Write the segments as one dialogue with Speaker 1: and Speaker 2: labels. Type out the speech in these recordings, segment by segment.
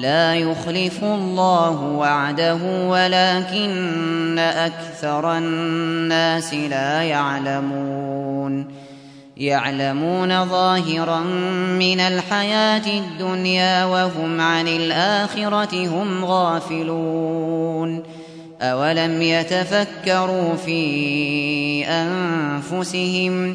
Speaker 1: لا يخلف الله وعده ولكن أكثر الناس لا يعلمون يعلمون ظاهرا من الحياة الدنيا وهم عن الآخرة هم غافلون أولم يتفكروا في أنفسهم ؟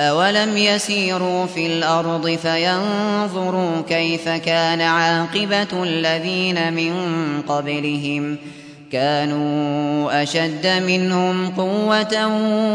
Speaker 1: أولم يسيروا في الأرض فينظروا كيف كان عاقبة الذين من قبلهم كانوا أشد منهم قوة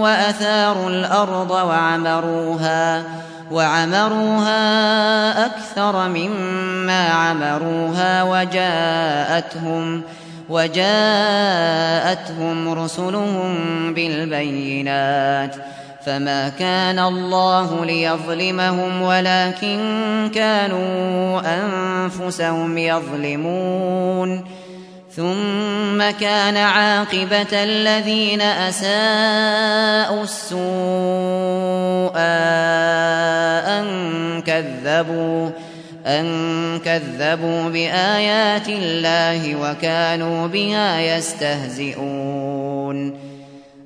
Speaker 1: وأثاروا الأرض وعمروها وعمروها أكثر مما عمروها وجاءتهم وجاءتهم رسلهم بالبينات ۖ فما كان الله ليظلمهم ولكن كانوا أنفسهم يظلمون ثم كان عاقبة الذين أساءوا السوء أن كذبوا أن كذبوا بآيات الله وكانوا بها يستهزئون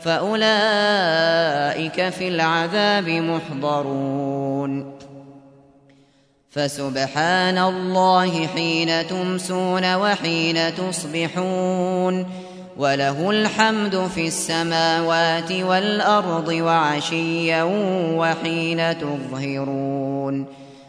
Speaker 1: فأولئك في العذاب محضرون فسبحان الله حين تمسون وحين تصبحون وله الحمد في السماوات والأرض وعشيا وحين تظهرون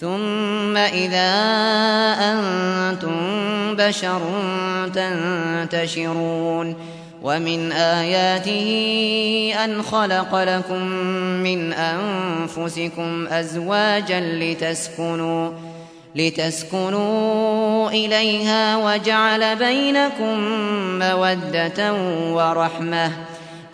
Speaker 1: ثم إذا أنتم بشر تنتشرون ومن آياته أن خلق لكم من أنفسكم أزواجا لتسكنوا لتسكنوا إليها وجعل بينكم مودة ورحمة ۖ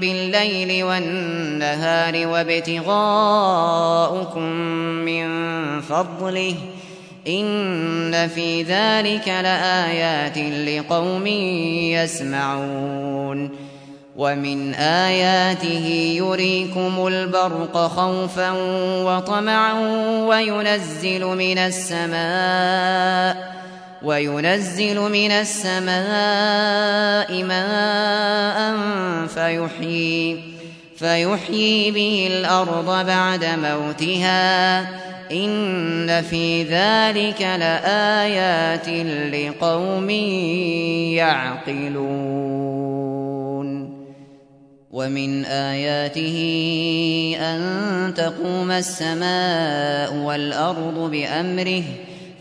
Speaker 1: بالليل والنهار وابتغاءكم من فضله إن في ذلك لآيات لقوم يسمعون ومن آياته يريكم البرق خوفا وطمعا وينزل من السماء وينزل من السماء ماء فيحيي فيحيي به الأرض بعد موتها إن في ذلك لآيات لقوم يعقلون ومن آياته أن تقوم السماء والأرض بأمره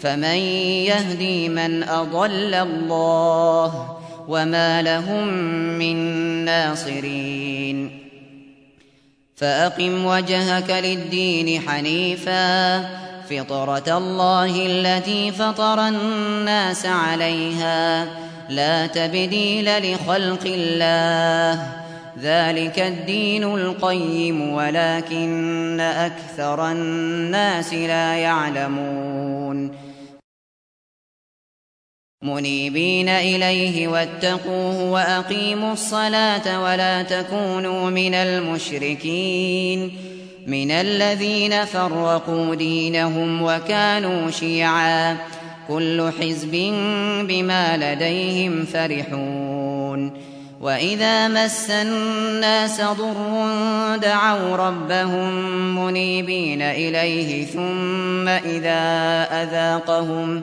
Speaker 1: فمن يهدي من أضل الله وما لهم من ناصرين فأقم وجهك للدين حنيفا فطرة الله التي فطر الناس عليها لا تبديل لخلق الله ذلك الدين القيم ولكن أكثر الناس لا يعلمون منيبين إليه واتقوه وأقيموا الصلاة ولا تكونوا من المشركين من الذين فرقوا دينهم وكانوا شيعا كل حزب بما لديهم فرحون وإذا مس الناس ضر دعوا ربهم منيبين إليه ثم إذا أذاقهم ۖ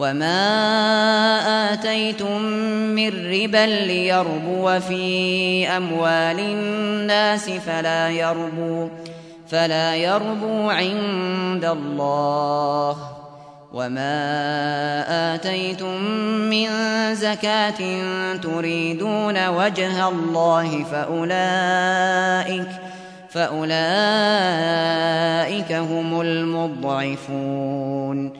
Speaker 1: وما آتيتم من ربا ليربو في أموال الناس فلا يربو فلا يربو عند الله وما آتيتم من زكاة تريدون وجه الله فأولئك فأولئك هم المضعفون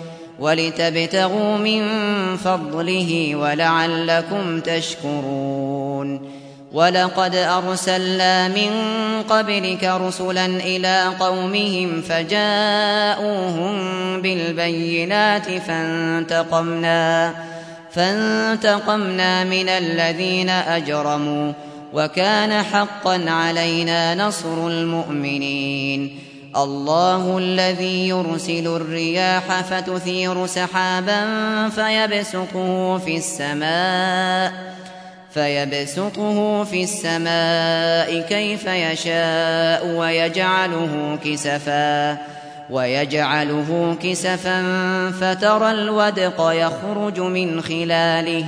Speaker 1: ولتبتغوا من فضله ولعلكم تشكرون ولقد أرسلنا من قبلك رسلا إلى قومهم فجاءوهم بالبينات فانتقمنا فانتقمنا من الذين أجرموا وكان حقا علينا نصر المؤمنين الله الذي يرسل الرياح فتثير سحابا فيبسقه في السماء فيبسطه في السماء كيف يشاء ويجعله كسفا ويجعله كسفا فترى الودق يخرج من خلاله ۖ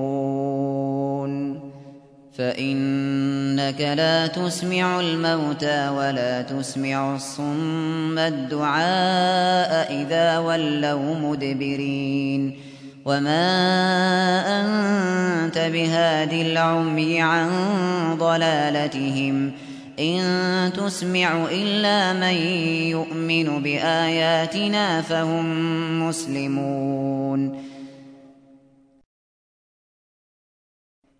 Speaker 1: فإنك لا تسمع الموتى ولا تسمع الصم الدعاء إذا ولوا مدبرين وما أنت بهادي العمي عن ضلالتهم إن تسمع إلا من يؤمن بآياتنا فهم مسلمون